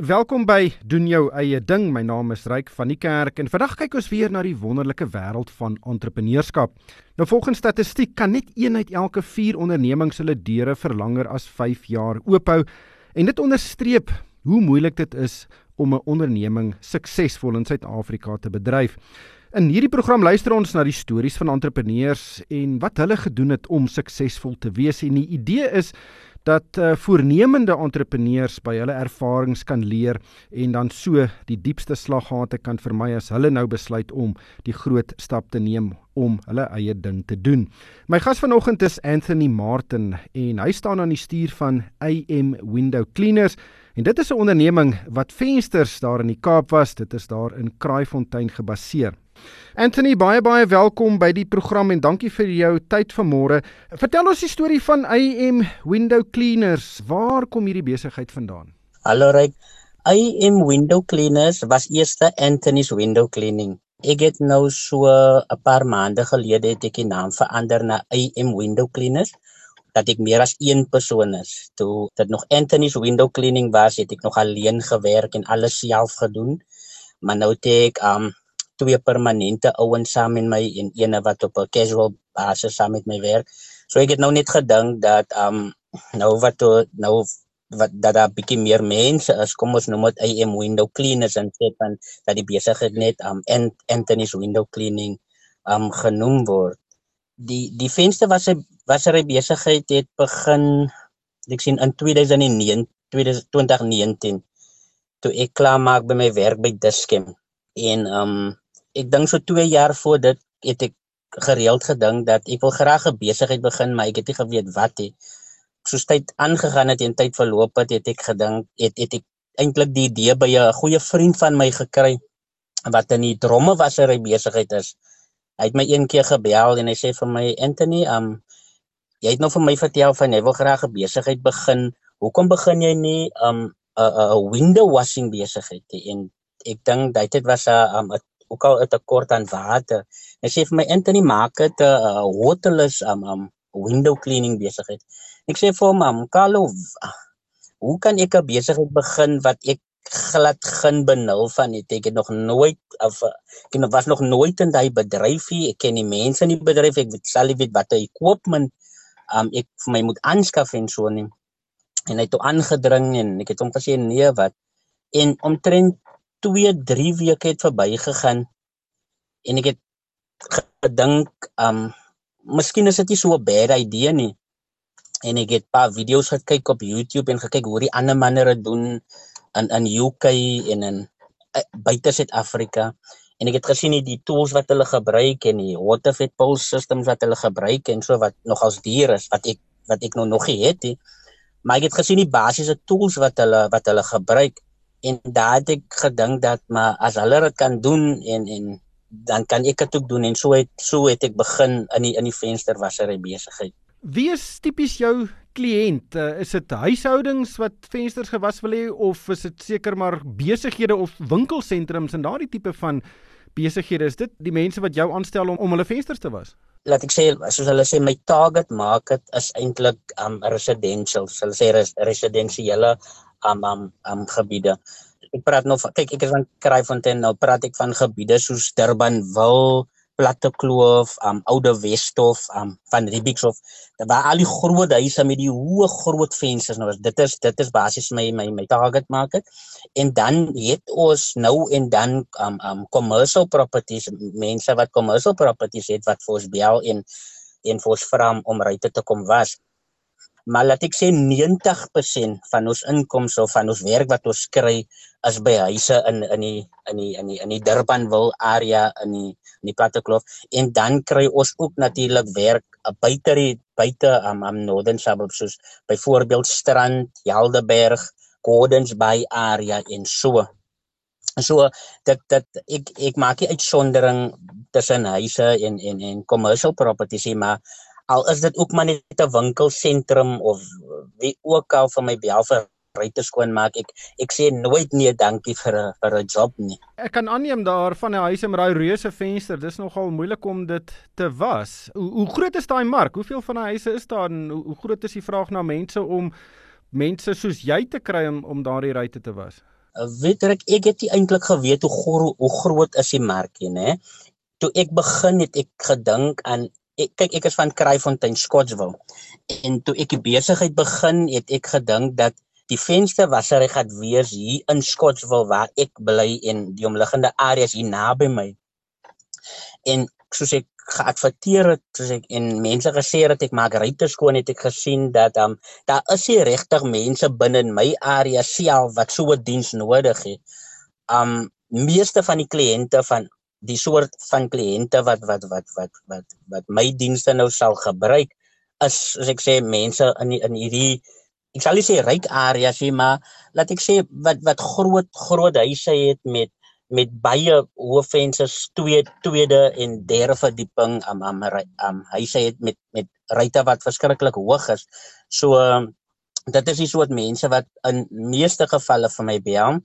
Welkom by doen jou eie ding. My naam is Ryk van die Kerk en vandag kyk ons weer na die wonderlike wêreld van entrepreneurskap. Nou volgens statistiek kan net een uit elke 4 ondernemings hulle deure vir langer as 5 jaar oophou en dit onderstreep hoe moeilik dit is om 'n onderneming suksesvol in Suid-Afrika te bedryf. In hierdie program luister ons na die stories van entrepreneurs en wat hulle gedoen het om suksesvol te wees en die idee is dat uh, voornemende entrepreneurs by hulle ervarings kan leer en dan so die diepste slaggate kan vermy as hulle nou besluit om die groot stap te neem om hulle eie ding te doen. My gas vanoggend is Anthony Martin en hy staan aan die stuur van AM Window Cleaners en dit is 'n onderneming wat vensters daar in die Kaap was. Dit is daar in Kraaifontein gebaseer. Anthony, baie baie welkom by die program en dankie vir jou tyd vanmôre. Vertel ons die storie van AM Window Cleaners. Waar kom hierdie besigheid vandaan? Hallo Ryk. AM Window Cleaners was eers Anthony's Window Cleaning. Ek het nou so 'n paar maande gelede het ek die naam verander na AM Window Cleaners dat ek meer as een persoon is. Toe dit nog Anthony's Window Cleaning was, het ek nog alleen gewerk en alles self gedoen. Maar nou het ek um twee permanente ouens saam met my en een wat op 'n casual basis saam met my werk. So ek het nou net gedink dat um nou wat to, nou wat dat daar bietjie meer mense is, kom ons noem dit AM window cleaners en sê dan dat die besigheid net um Anthony's window cleaning um genoem word. Die die venster was 'n was 'n besigheid het begin ek sien in 2009 2019 toe ek klaar maak by my werk by Dischem en um ek dink so 2 jaar voor dit het ek gereeld gedink dat ek wil graag 'n besigheid begin, maar ek het nie geweet wat nie. Soos tyd aangegaan het en tyd verloop het, het ek gedink het het ek eintlik die idee by 'n goeie vriend van my gekry wat in die dromme was 'n besigheid is. Hy het my een keer gebel en hy sê vir my Anthony, um jy het nou vir my vertel van jy wil graag 'n besigheid begin. Hoekom begin jy nie um 'n window washing besigheid nie? En ek dink dit was 'n um, 'n ook al 'n tekort aan water. Hy sê vir my Anthony maak dit 'n uh, waterless um, um window cleaning besigheid. Ek sê vir hom, "Carlo, hoe kan ek 'n besigheid begin wat ek glad geen benul van het. Ek het nog nooit of ek was nog nooit in daai bedryf nie. Ek ken die mense in die bedryf. Ek weet sal weet wat hy equipment um ek vir my moet aanskaf en so nie. En hy het toe aangedring en ek het hom gesê nee wat. En omtrent 2 3 weke het verbygegaan en ek het gedink um miskien is dit nie so 'n bad idee nie. En ek het 'n paar video's gekyk op YouTube en gekyk hoe die ander manne dit doen in in UK en in uh, buite Suid-Afrika. En ek het gesien die tools wat hulle gebruik en die waterfed pulse systems wat hulle gebruik en so wat nogals duur is wat ek wat ek nou nog nie het nie. Maar ek het gesien die basiese tools wat hulle wat hulle gebruik en daar het ek gedink dat maar as hulle dit kan doen en en dan kan ek dit ook doen en so het so het ek begin in die in die vensterwassery besigheid. Wie is tipies jou kliënt? Uh, is dit huishoudings wat vensters gewas wil hê of is dit seker maar besighede of winkelsentrums en daardie tipe van besighede is dit die mense wat jou aanstel om om hulle vensters te was? Laat ek sê soos hulle sê my target market is eintlik um residential. So hulle sê res, residensiële um um um gebiede. Ek praat nou van kyk ek is van Kraaifontein nou praat ek van gebiede soos Durbanville, Platte Kloof, um Oude Westhof, um van Riebeekshof. Daar was al die groot huise met die hoë groot vensters nou. Dit is dit is basies my my my target market. En dan het ons nou en dan um um commercial properties mense wat commercial properties het wat vir ons bel en en vir ons vra om ryte te kom was maar laat ek sê 90% van ons inkomste of van ons werk wat ons kry is by huise in in die in die in die in die Durbanville area in die in die Plattekloof en dan kry ons ook natuurlik werk buite die buite am um, am Northern Suburbs soos byvoorbeeld Strand, Helderberg, Gordons Bay area en so. So dit dit ek ek maak nie uitsondering tussen huise en en en commercial properties maar al is dit ook maar net 'n winkelsentrum of wie ook al vir my bel vir ryte skoon maak ek ek sê nooit nee dankie vir 'n vir 'n job nie. Ek kan aanneem daar van die huise met daai reuse venster, dis nogal moeilik om dit te was. Hoe, hoe groot is daai mark? Hoeveel van daai huise is daar en hoe, hoe groot is die vraag na mense om mense soos jy te kry om om daardie ryte te was? weet ek ek het nie eintlik geweet hoe gro hoe groot is die markie nê toe ek begin het ek gedink aan ek kyk ek is van Kraaifontein Scottsville en toe ek die besigheid begin het ek gedink dat die vensterwassery gaan wees hier in Scottsville waar ek bly en die omliggende areas hier naby my en soos ek geadverteer het soos ek en mense gesê het ek maak ryte skoon het ek gesien dat um, daar is nie regtig mense binne in my area self wat so 'n diens nodig het. Um meeste van die kliënte van die soort van kliënte wat wat wat wat wat wat my dienste nou sal gebruik is as ek sê mense in die, in hierdie ek sal nie sê ryk areas nie maar laat ek sê wat wat groot groot huise het met met baie hoë vensters, twee tweede en derde verdieping am am am sê dit met met ruitte wat verskriklik hoog is. So dit is die soort mense wat in meeste gevalle vir my bel.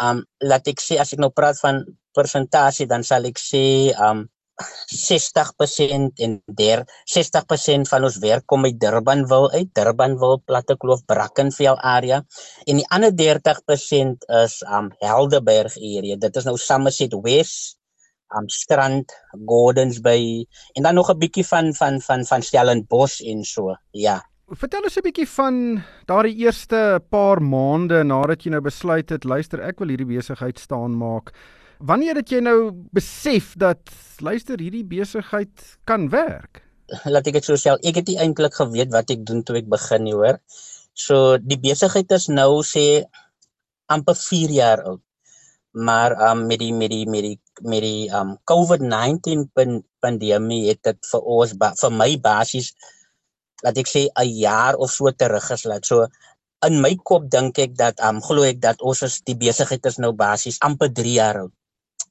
Um laat ek sê as ek nou praat van persentasie dan sal ek sê um 60% en der 60% van ons werk kom uit Durbanville uit Durbanville Plattekloof Brackenfell area en die ander 30% is um Helderberg area. Dit is nou Somerset West um Strand Gardens Bay en dan nog 'n bietjie van van van van Stellenbosch en so ja. Vertel ons 'n bietjie van daardie eerste paar maande nadat jy nou besluit het luister ek wil hierdie besigheid staan maak Wanneer het jy nou besef dat luister hierdie besigheid kan werk? Laat ek dit so sê, ek het nie eintlik geweet wat ek doen toe ek begin nie, hoor. So die besigheid is nou sê amper 4 jaar oud. Maar um met die met die met die met die um COVID-19 pandemie het dit vir ons vir my basies laat ek sê 'n jaar of so terug geslaat. So in my kop dink ek dat um glo ek dat ons is die besigheid is nou basies amper 3 jaar oud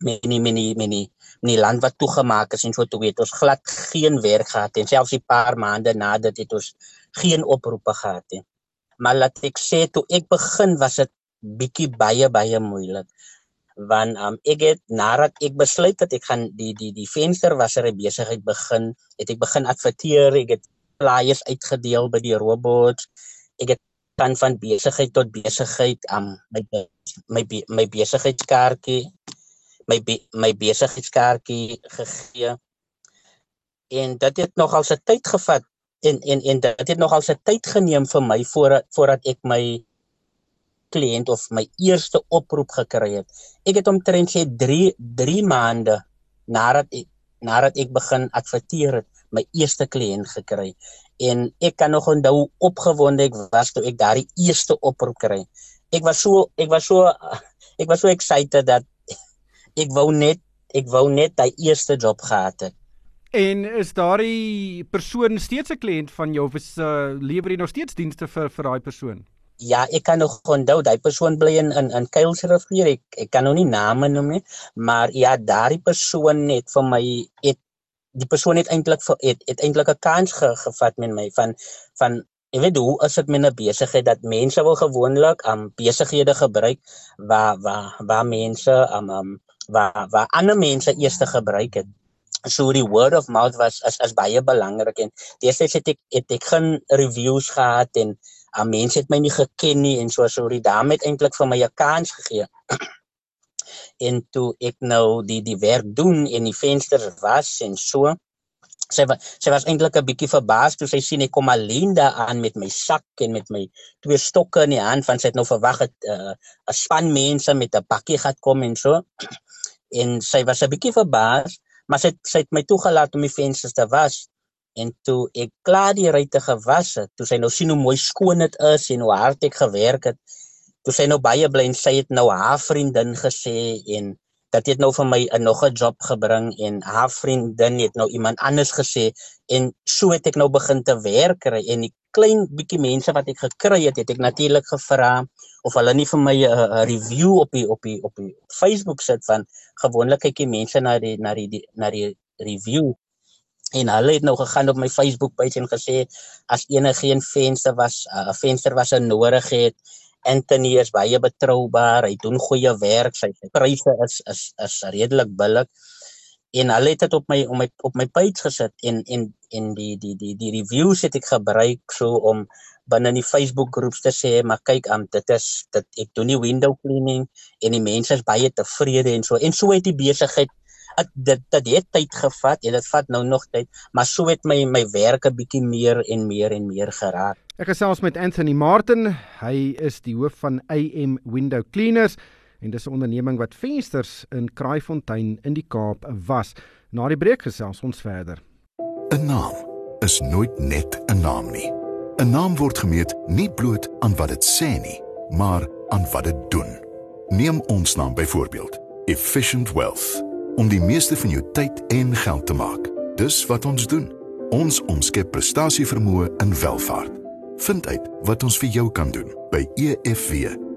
die die met die met die land wat toegemaak is en so toe weet ons glad geen werk gehad en selfs 'n paar maande na dit het ons geen oproepe gehad nie. Maar laat ek sê toe ek begin was dit bietjie baie baie moeilik want um, ek het nadat ek besluit het ek gaan die die die venster was er 'n besigheid begin het ek begin adverteer ek het flyers uitgedeel by die robots ek het van van besigheid tot besigheid um, my my my besigheidskaartjie my be, my besigheidskaartjie gegee. En dit het nogal se tyd gevat en en en dit het nogal se tyd geneem vir my voordat voordat ek my kliënt of my eerste oproep gekry het. Ek het omtrent sê 3 3 maande nadat ek nadat ek begin adverteer het, my eerste kliënt gekry. En ek kan nog onthou opgewonde ek was toe ek daardie eerste oproep kry. Ek was so ek was so ek was so excited dat ek wou net ek wou net daai eerste job gehad het. En is daardie persoon steeds 'n kliënt van jou of is uh, lewer jy nog steeds dienste vir vir daai persoon? Ja, ek kan nog onthou daai persoon bly in in in Kuilsrivier. Ek ek kan nou nie name noem nie, maar ja, daardie persoon het vir my het die persoon het eintlik het, het eintlik 'n kans ge, gevat met my van van Ek weet hoe as dit met 'n besigheid dat mense wil gewoonlik am um, besighede gebruik waar waar waar mense am um, um, waar waar ander mense eers te gebruik het. So die word of mouth was is is baie belangrik en destyds het ek het ek geen reviews gehad en uh, mense het my nie geken nie en so so die dame het eintlik vir my 'n kans gegee. en toe ek nou die die werk doen en die vensters was en so sy sy was eintlik 'n bietjie verbaas toe sy sien ek kom alleen daar aan met my sak en met my twee stokke in die hand van sy het nou verwag het uh, 'n span mense met 'n bakkie gaan kom en so en sy was 'n bietjie verbaas, maar sy sy het my toegelaat om die vensters te was. En toe ek klaar die ruitte gewas het, toe sy nou sien hoe mooi skoon dit is en hoe hard ek gewerk het, toe sy nou baie bly en sy het nou haar vriendin gesê en dat het nou vir my 'n nog 'n job gebring en haar vriendin het nou iemand anders gesê en so het ek nou begin te werk kry en die klein bietjie mense wat ek gekry het, het ek natuurlik gevra of hulle nie vir my 'n review op die op die op die Facebook sit van gewoonlik kykie mense na die na die na die review. En hulle het nou gegaan op my Facebook page en gesê as enige geen venster was 'n uh, venster was 'n nodig het Anthony is baie betroubaar hy doen goeie werk sy pryse is is is redelik billik en hulle het dit op my op my op my page gesit en en en die die die die reviews het ek gebruik so om binne die Facebook groeps te sê maar kyk am dit is dit ek doen die window cleaning en die mense is baie tevrede en so. En so het die besigheid dit dit het tyd gevat en dit vat nou nog tyd maar so het my my werk 'n bietjie meer en meer en meer geraak. Ek gesels met Anthony Martin. Hy is die hoof van AM Window Cleaners en dis 'n onderneming wat vensters in Kraaifontein in die Kaap was na die breek gesels ons verder 'n Naam is nooit net 'n naam nie 'n Naam word gemeet nie bloot aan wat dit sê nie maar aan wat dit doen Neem ons naam byvoorbeeld Efficient Wealth om die meeste van jou tyd en geld te maak. Dis wat ons doen. Ons omskep prestasievermoë in welvaart. Vind uit wat ons vir jou kan doen by efw.co.za.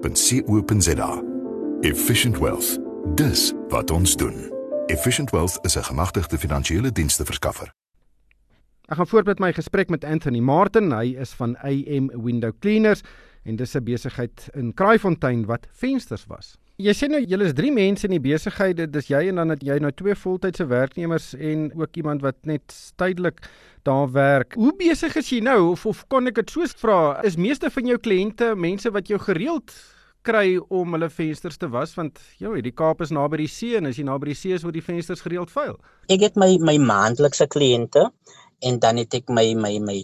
Efficient Wealth. Dis wat ons doen. Efficient Wealth is 'n gemagtigde finansiële dienste verskaffer. Ek gaan voort met my gesprek met Anthony Martin. Hy is van AM Window Cleaners en dis 'n besigheid in Kraaifontein wat vensters was. Jy sê nou julle is 3 mense in die besigheid, dit is jy en dan het jy nou twee voltydse werknemers en ook iemand wat net tydelik daar werk. Hoe besig is jy nou of of kon ek dit so vra? Is meeste van jou kliënte mense wat jou gereeld kry om hulle vensters te was want jou die Kaap is naby die see en as jy naby die see is word die vensters gereeld vuil. Ek het my my maandelikse kliënte en dan het ek my my my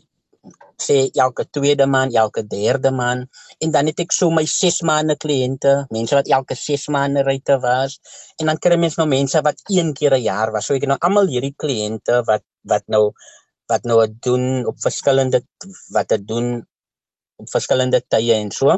sê elke tweede maand, elke derde maand en dan het ek so my 6 maande kliënte, mense wat elke 6 maande ryte was en dan kry mens nou mense wat een keer 'n jaar was. So ek het nou almal hierdie kliënte wat wat nou wat nou doen op verskillende wat dit doen op verskillende tye en so.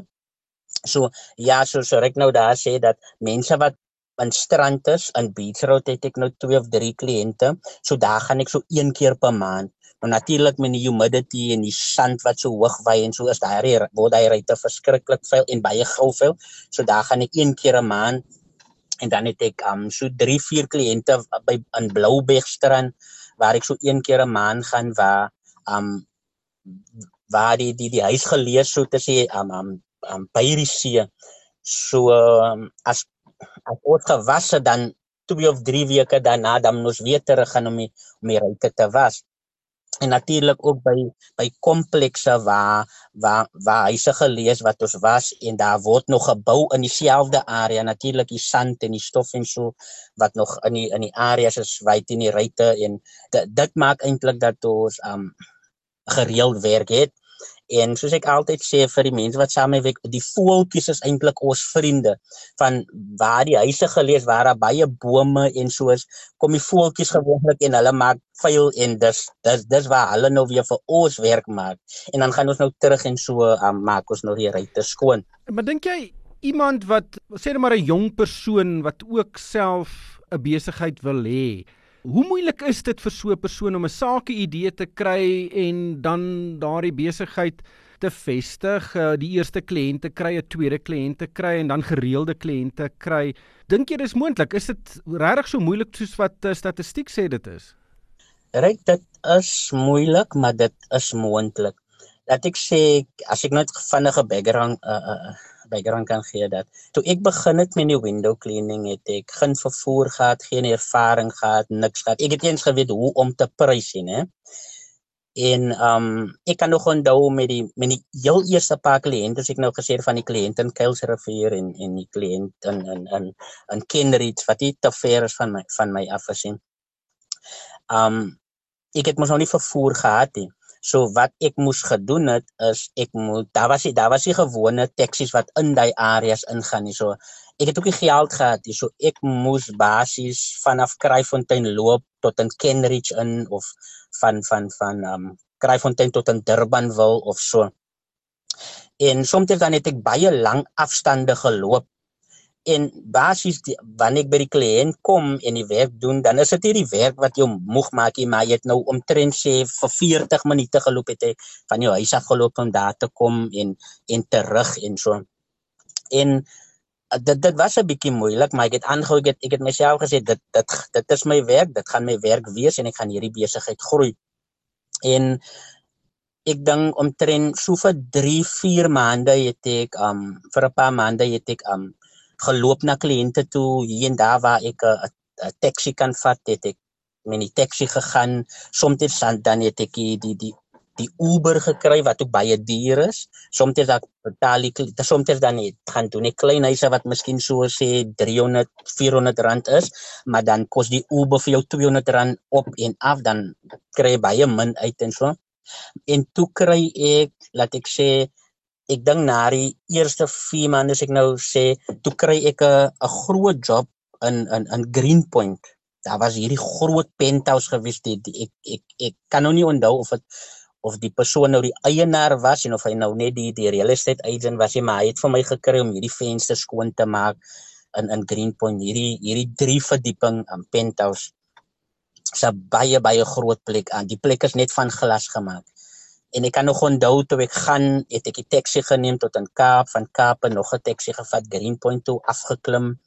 So ja, so so ek nou daar sê dat mense wat in strand is in Beach Road het ek nou 2 of 3 kliënte. So daar gaan ek so een keer per maand Maar natuurlik met die humidity en die sand wat so hoog waai en so is daai word hy ryte verskriklik veel en baie gou veel. So daar gaan ek een keer 'n maand en dan het ek um so 3 4 kliënte by in Bloubergstrand waar ek so een keer 'n maand gaan waar um waar die die die huis gelees so te sê um um, um by die see. So um, as as ons gewasse dan 2 of 3 weke daarna dan ons weer terug gaan om die, om die ryte te was. En natuurlik ook by by komplekse waar waar waar huise gelees wat ons was en daar word nog gebou in dieselfde area. Natuurlik die sand en die stof en so wat nog in die in die areas is wyd in die ruitte en dit, dit maak eintlik dat ons um gereeld werk het En soos ek altyd sê vir die mense wat saam met my die voeltjies is eintlik ons vriende van waar die huise gelees waar daar baie bome en soos kom die voeltjies gewoonlik en hulle maak vuil en dis dis dis waar hulle nou weer vir ons werk maak en dan gaan ons nou terug en so um, maak ons nou die ruitte skoon. Maar dink jy iemand wat sê net maar 'n jong persoon wat ook self 'n besigheid wil hê Hoe moeilik is dit vir so 'n persoon om 'n sake idee te kry en dan daardie besigheid te vestig, uh, die eerste kliënte kry, 'n tweede kliënte kry en dan gereelde kliënte kry? Dink jy dis moontlik? Is dit regtig so moeilik soos wat uh, statistiek sê dit is? Ryk dit is moeilik, maar dit is moontlik. Laat ek sê as ek net vinnige background uh, uh, background kan gee dat toe ek begin het met die window cleaning het ek geen vervoer gehad, geen ervaring gehad, niks gehad. Ek het eens geweet hoe om te prys sien, hè. En um ek kan nog onthou met die met die heel eerste paar kliënte, ek nou gesê van die kliënte in Kuilsrivier en en die kliënt in in in in Kenridge wat dit te ver is van my van my af gesien. Um ek het mos nog nie vervoer gehad nie. So wat ek moes gedoen het is ek moet daar was daar was die gewone taksies wat in daai areas ingaan nie. So ek het ook nie geld gehad nie. So ek moes basies vanaf Kraaifontein loop tot in Kenridge in of van van van um Kraaifontein tot in Durbanville of so. En soms dan het ek baie lang afstande geloop en basies die, wanneer ek by die kliënt kom en die werk doen dan is dit nie die werk wat jou moeg maak nie maar jy het nou omtrent sê vir 40 minute geloop het jy van jou huis af geloop om daar te kom en en terug en so. En eh, dit dit was 'n bietjie moeilik maar ek het aangehou ek het, ek het myself gesê dit dit dit is my werk dit gaan my werk wees en ek gaan hierdie besigheid groei. En ek dink omtrent so vir 3 4 maande het ek um vir 'n paar maande het ek um geloop na kliënte toe hier en daar waar ek 'n taxi kan vat het ek met die taxi gegaan soms dan het ek die die die Uber gekry wat ook baie duur is. Soms dan betaal ek soms dan net gaan doen 'n klein huise wat miskien so sê 300 400 rand is, maar dan kos die Uber vir jou 200 rand op en af dan kry jy baie min uit en so. En toe kry ek laat ek sê ek dink na die eerste 4 maande as ek nou sê, toe kry ek 'n 'n groot job in in in Greenpoint. Daar was hierdie groot penthouse gewees dit ek ek ek kan nou nie onthou of dit of die persoon nou die eienaar was en of hy nou net die die real estate agent was, maar hy het vir my gekry om hierdie vensters skoon te maak in in Greenpoint hierdie hierdie drie verdieping aan um, penthouse. Dit's 'n baie baie groot plek aan. Die plek is net van glas gemaak. En ek kan nog onthou toe ek gaan, het ek 'n taxi geneem tot in Kaap, van Kaap nog 'n taxi gevat Greenpoint toe afgeklim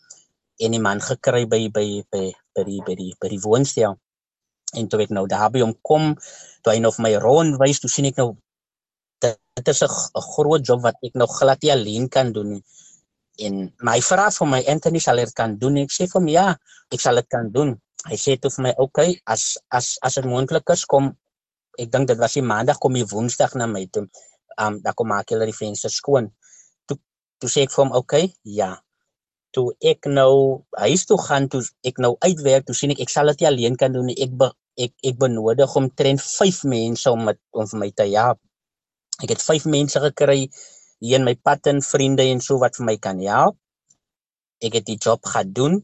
en die man gekry by by by by die by die by die woonstel. En toe ek nou daar by hom kom toe hy nou vir my rond wys toe sien ek nou dit is 'n groot job wat ek nog glad nie alleen kan doen nie. En my vra vir my Anthony sal dit kan doen? Ek sê vir hom ja ek sal dit kan doen. Hy sê toe vir my okay as as as dit moontlik is kom ek dink dit was die maandag kom hy woensdag na my toe um daar kom maak hulle die venster skoon toe toe sê ek vir hom okay ja toe ek nou huis toe gaan toe ek nou uitwerk toe sien ek ek sal dit alleen kan doen ek be, ek ek benodig omtrent 5 mense om met om vir my te help. Ek het 5 mense gekry hier in my pad en vriende en so wat vir my kan help. Ek het die job gedoen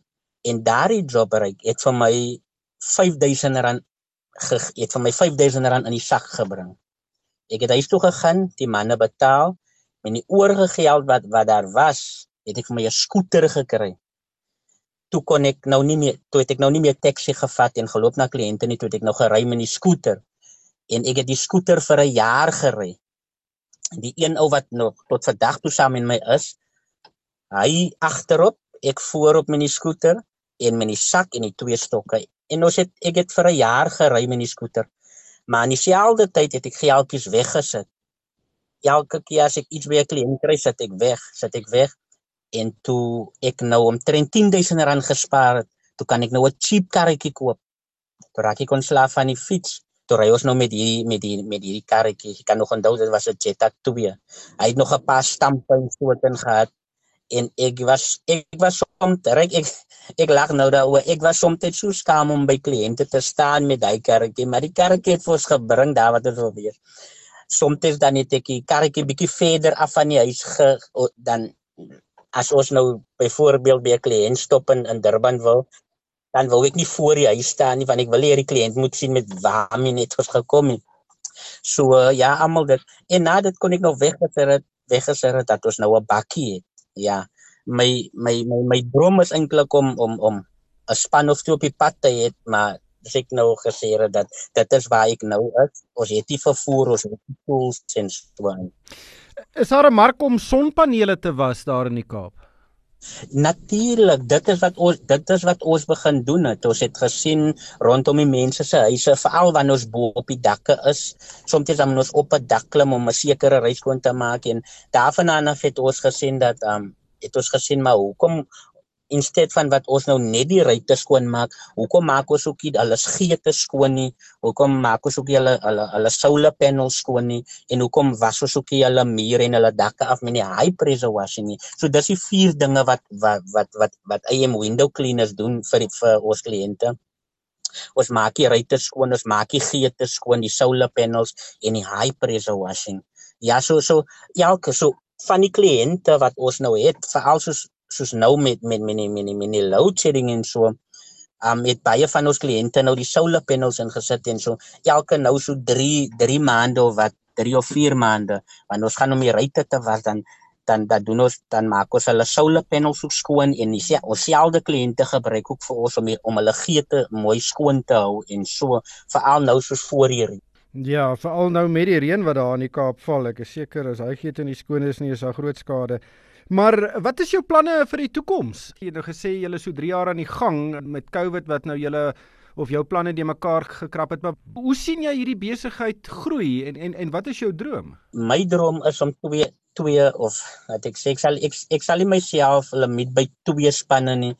en daardie job bereik het vir my 5000 rand het vir my 5000 rand in die sak gebring. Ek het huis toe gegaan, die manne betaal en die oorige geld wat wat daar was, het ek vir my 'n skooter gekry. Toe kon ek nou nie meer toe het ek nou nie meer taxi gevat en geloop na kliënte nie toe het ek nou gery met die skooter en ek het die skooter vir 'n jaar gery. En die een ou wat nog tot vandag toe saam met my is hy agterop ek voorop met die skooter en met die sak en die twee stokke en ons het ek het vir 'n jaar gery met die skooter maar in dieselfde tyd het ek geldjies weggesit elke keer as ek iets by 'n kliënt kry sit ek weg sit ek weg en toe ek nou omtrent 10000 rand gespaar het, toe kan ek nou 'n cheap karretjie koop. Toe raak ek ontslaaf van die fiets. Toe ry ons nou met hierdie met die met hierdie karretjie. Ek kan nog onthou dit was 'n Jetta 2. Hy het nog 'n paar stampe en soorten gehad en ek was ek was soms reg ek ek lag nou daaroor. Ek was soms so skaam om by kliënte te staan met daai karretjie, maar die karretjie het vir ons gebring daar wat ons wil wees. Soms dan net ek die karretjie bietjie verder af van die huis ge, dan as ons nou byvoorbeeld by 'n kliënt stop in, in Durban wil, dan wil ek nie voor die huis staan nie want ek wil hê die kliënt moet sien met waarmee net ons gekom het. So uh, ja, almal dit en na dit kon ek nog weggeser het, weggeser het dat ons nou 'n bakkie het. Ja. My my my my droom is eintlik om om om 'n span of twee op die pad te hê, maar as ek nou gesê het dat dit is waar ek nou is. Ons het nie vervoer ons het nie tools en so aan. Is daar 'n mark om sonpanele te was daar in die Kaap? Natuurlik, dit is wat ons dit is wat ons begin doen het. Ons het gesien rondom die mense se huise, veral wanneer ons bo op die dakke is, soms dan ons op 'n dak klim om 'n sekere reiskoon te maak en daarvan af het ons gesien dat ehm um, het ons gesien maar hoekom instead van wat ons nou net die ruitte skoon maak, hoekom maak ons ook nie alles geete skoon nie? Hoekom maak ons ook nie hulle hulle hulle solar panels skoon nie? En hoekom was ons ook nie hulle mure en hulle dakke af met die high pressure washing nie? So dis die vier dinge wat wat wat wat wat AM window cleaners doen vir vir ons kliënte. Ons maak die ruitte skoon, ons maak die geete skoon, die solar panels en die high pressure washing. Ja, so so elke so van die kliënte wat ons nou het, veral soos soos nou met met met met met, met die load shedding en so um met baie van ons kliënte nou die solar panels ingesit en so elke nou so 3 3 maande of wat 3 of 4 maande wanneer ons gaan om die ruitte te was dan dan dan doen ons dan maak ons hulle solar panels ook skoon en die ons selfde kliënte gebruik ook vir ons om die, om hulle geete mooi skoon te hou en so veral nou soos voor hierdie Ja, veral nou met die reën wat daar in die Kaap val, ek is seker as hy geet in die skoon is nie is daar groot skade. Maar wat is jou planne vir die toekoms? Jy het nou gesê jy is so 3 jaar aan die gang met COVID wat nou julle of jou planne de mekaar gekrap het, maar hoe sien jy hierdie besigheid groei en en en wat is jou droom? My droom is om twee twee of wat ek sê ek sal ek, ek sal myself limit by twee spanne nie,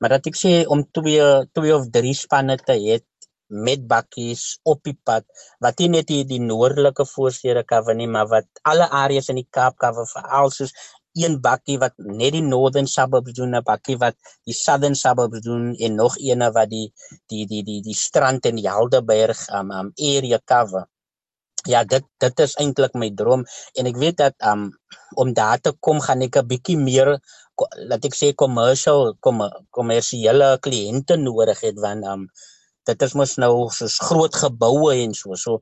maar dat ek sê om twee twee of drie spanne te hê met bakkies op die pad wat nie net die, die noordelike voorstede cover nie maar wat alle areas in die Kaap cover veral soos een bakkie wat net die northern suburbs doen 'n bakkie wat die southern suburbs doen en nog eene wat die die die die die strand en die Helderberg um um area cover. Ja dit dit is eintlik my droom en ek weet dat um om daar te kom gaan ek 'n bietjie meer laat ek sê commercial kom kommersiële kliënte nodig het want um dit is mos nou soos groot geboue en so so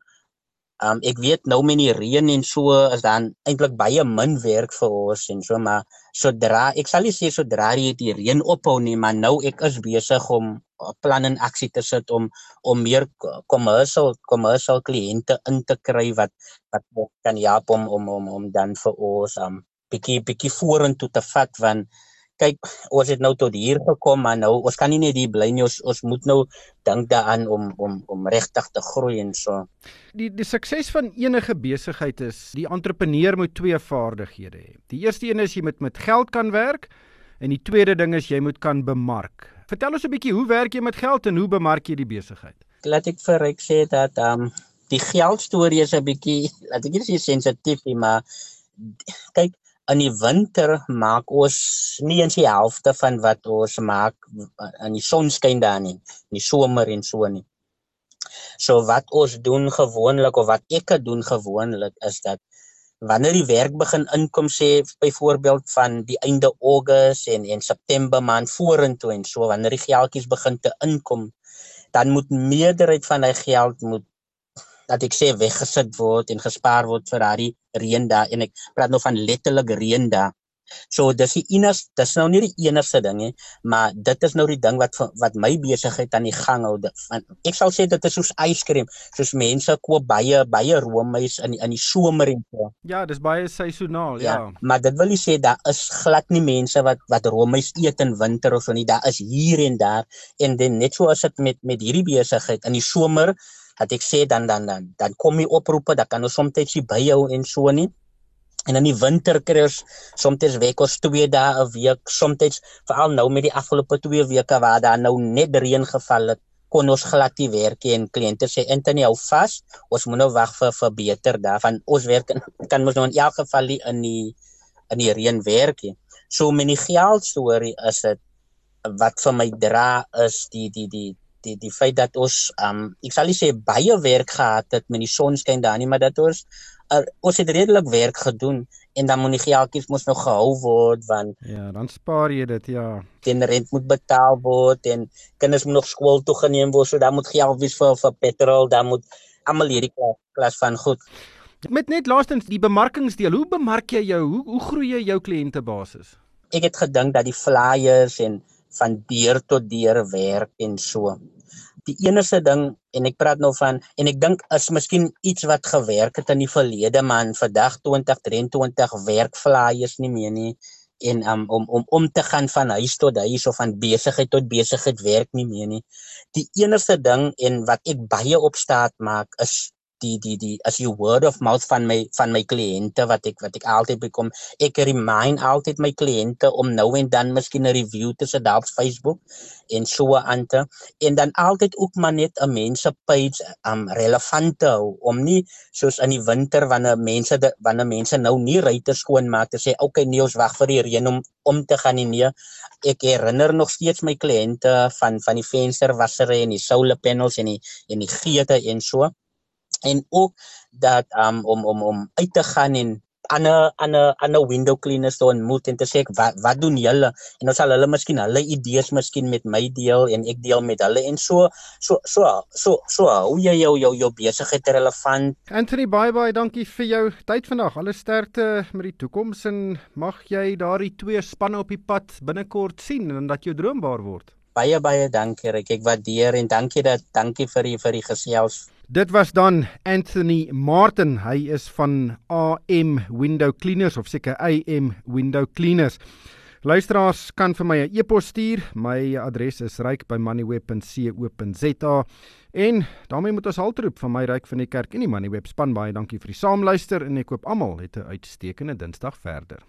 um ek weet nou met die reën en so is dan eintlik baie min werk vir ons en so maar sodra ek sal sê sodra die, reën ophou nie maar nou ek is besig om plan in aksie te sit om om meer commercial commercial kliënte in te kry wat wat kan help om om om om dan vir ons um bietjie bietjie vorentoe te vat want kyk ons het nou tot hier gekom maar nou ons kan nie net hier bly nie ons ons moet nou dink daaraan om om om regtig te groei en so. Die die sukses van enige besigheid is die entrepreneur moet twee vaardighede hê. Die eerste een is jy moet met geld kan werk en die tweede ding is jy moet kan bemark. Vertel ons 'n bietjie hoe werk jy met geld en hoe bemark jy die besigheid? Laat ek vir ek sê dat ehm um, die geld storie is 'n bietjie laat ek net sê sensitief, maar kyk in die winter maak ons nie eens die helfte van wat ons maak in die sonskyn daar nie, in die somer en so nie. So wat ons doen gewoonlik of wat ek doen gewoonlik is dat wanneer die werk begin inkom sê byvoorbeeld van die einde Augustus en en September maand vorentoe en so wanneer die geldjies begin te inkom dan moet meerderheid van hy geld moet dat ek sê weggesit word en gespaar word vir daardie reën daar en ek praat nou van letterlik reën daar. So dis die enas dis nou nie die enigste ding nie, maar dit is nou die ding wat wat my besigheid aan die gang hou. Want ek sal sê dit is soos ijskream, soos mense koop baie baie roomys in in die somer en so. Ja, dis baie seisoonaal, ja. ja. Maar dit wil nie sê daar is glad nie mense wat wat roomys eet in winter of so nie. Daar is hier en daar en dan net so as dit met met hierdie besigheid in die somer dat ek sê dan dan dan dan kom jy oproepe dat kan ons soms jy by jou en so nie. En in die winter kry ons soms week ons twee dae 'n week soms veral nou met die afgelope twee weke waar daar nou net reën geval het kon ons glad nie werk en kliënte sê Anthony hou vas. Ons moet nou wag vir vir beter daarvan ons werk kan ons nou in elk geval nie in die in die reën werk nie. So met die geld storie is dit wat vir my dra is die die die die die feit dat ons um ek sal nie sê baie werk gehad het met die sonskyn daar nie, maar dat ons uh, ons het redelik werk gedoen en dan moet die geldjies mos nog gehou word want ja, dan spaar jy dit ja. Den rent moet betaal word en kinders moet nog skool toe geneem word, so dan moet geld wees vir vir petrol, dan moet almal hierdie klas, klas van goed. Met net laastens die bemarkingsdeel, hoe bemark jy jou hoe hoe groei jy jou kliëntebasis? Ek het gedink dat die flyers en van deur tot deur werk en so die enigste ding en ek praat nou van en ek dink is miskien iets wat gewerk het in die verlede man vandag 2023 werk flyers nie meer nie en um, om om om te gaan van huis tot huis of van besigheid tot besigheid werk nie meer nie. Die enigste ding en wat ek baie op staat maak is die die die as jy word of mouth van my van my kliënte wat ek wat ek altyd bekom ek remind altyd my kliënte om nou en dan miskien 'n review te sit op Facebook en so aan te en dan altyd ook maar net 'n mense page um relevant te hou om nie soos in die winter wanneer mense de, wanneer mense nou nie ruiters skoon maak te sê okay nee ons wag vir die reën om om te gaan nee ek herinner nog steeds my kliënte van van die vensterwassery en die solar panels en die en die geete en so en ook dat um, om om om uit te gaan en ander ander ander window cleaners te ontmoet en te sê wat wat doen julle? En ons sal hulle miskien hulle idees miskien met my deel en ek deel met hulle. En so so so so so hoe jy jou jou jou besigheid relevant. Anthony bye bye dankie vir jou tyd vandag. Alle sterkte met die toekoms en mag jy daardie twee spanne op die pad binnekort sien en dat jou droom waar word. Baie baie dankie Rick. Ek waardeer en dankie dat dankie vir die vir die gesels Dit was dan Anthony Martin. Hy is van AM Window Cleaners of seker AM Window Cleaners. Luisteraars kan vir my 'n e-pos stuur. My adres is ryk@moneyweb.co.za. En daarmee moet ons haltroep van my ryk van die kerk en die Moneyweb span baie dankie vir die saamluister en ek koop almal het 'n uitstekende Dinsdag verder.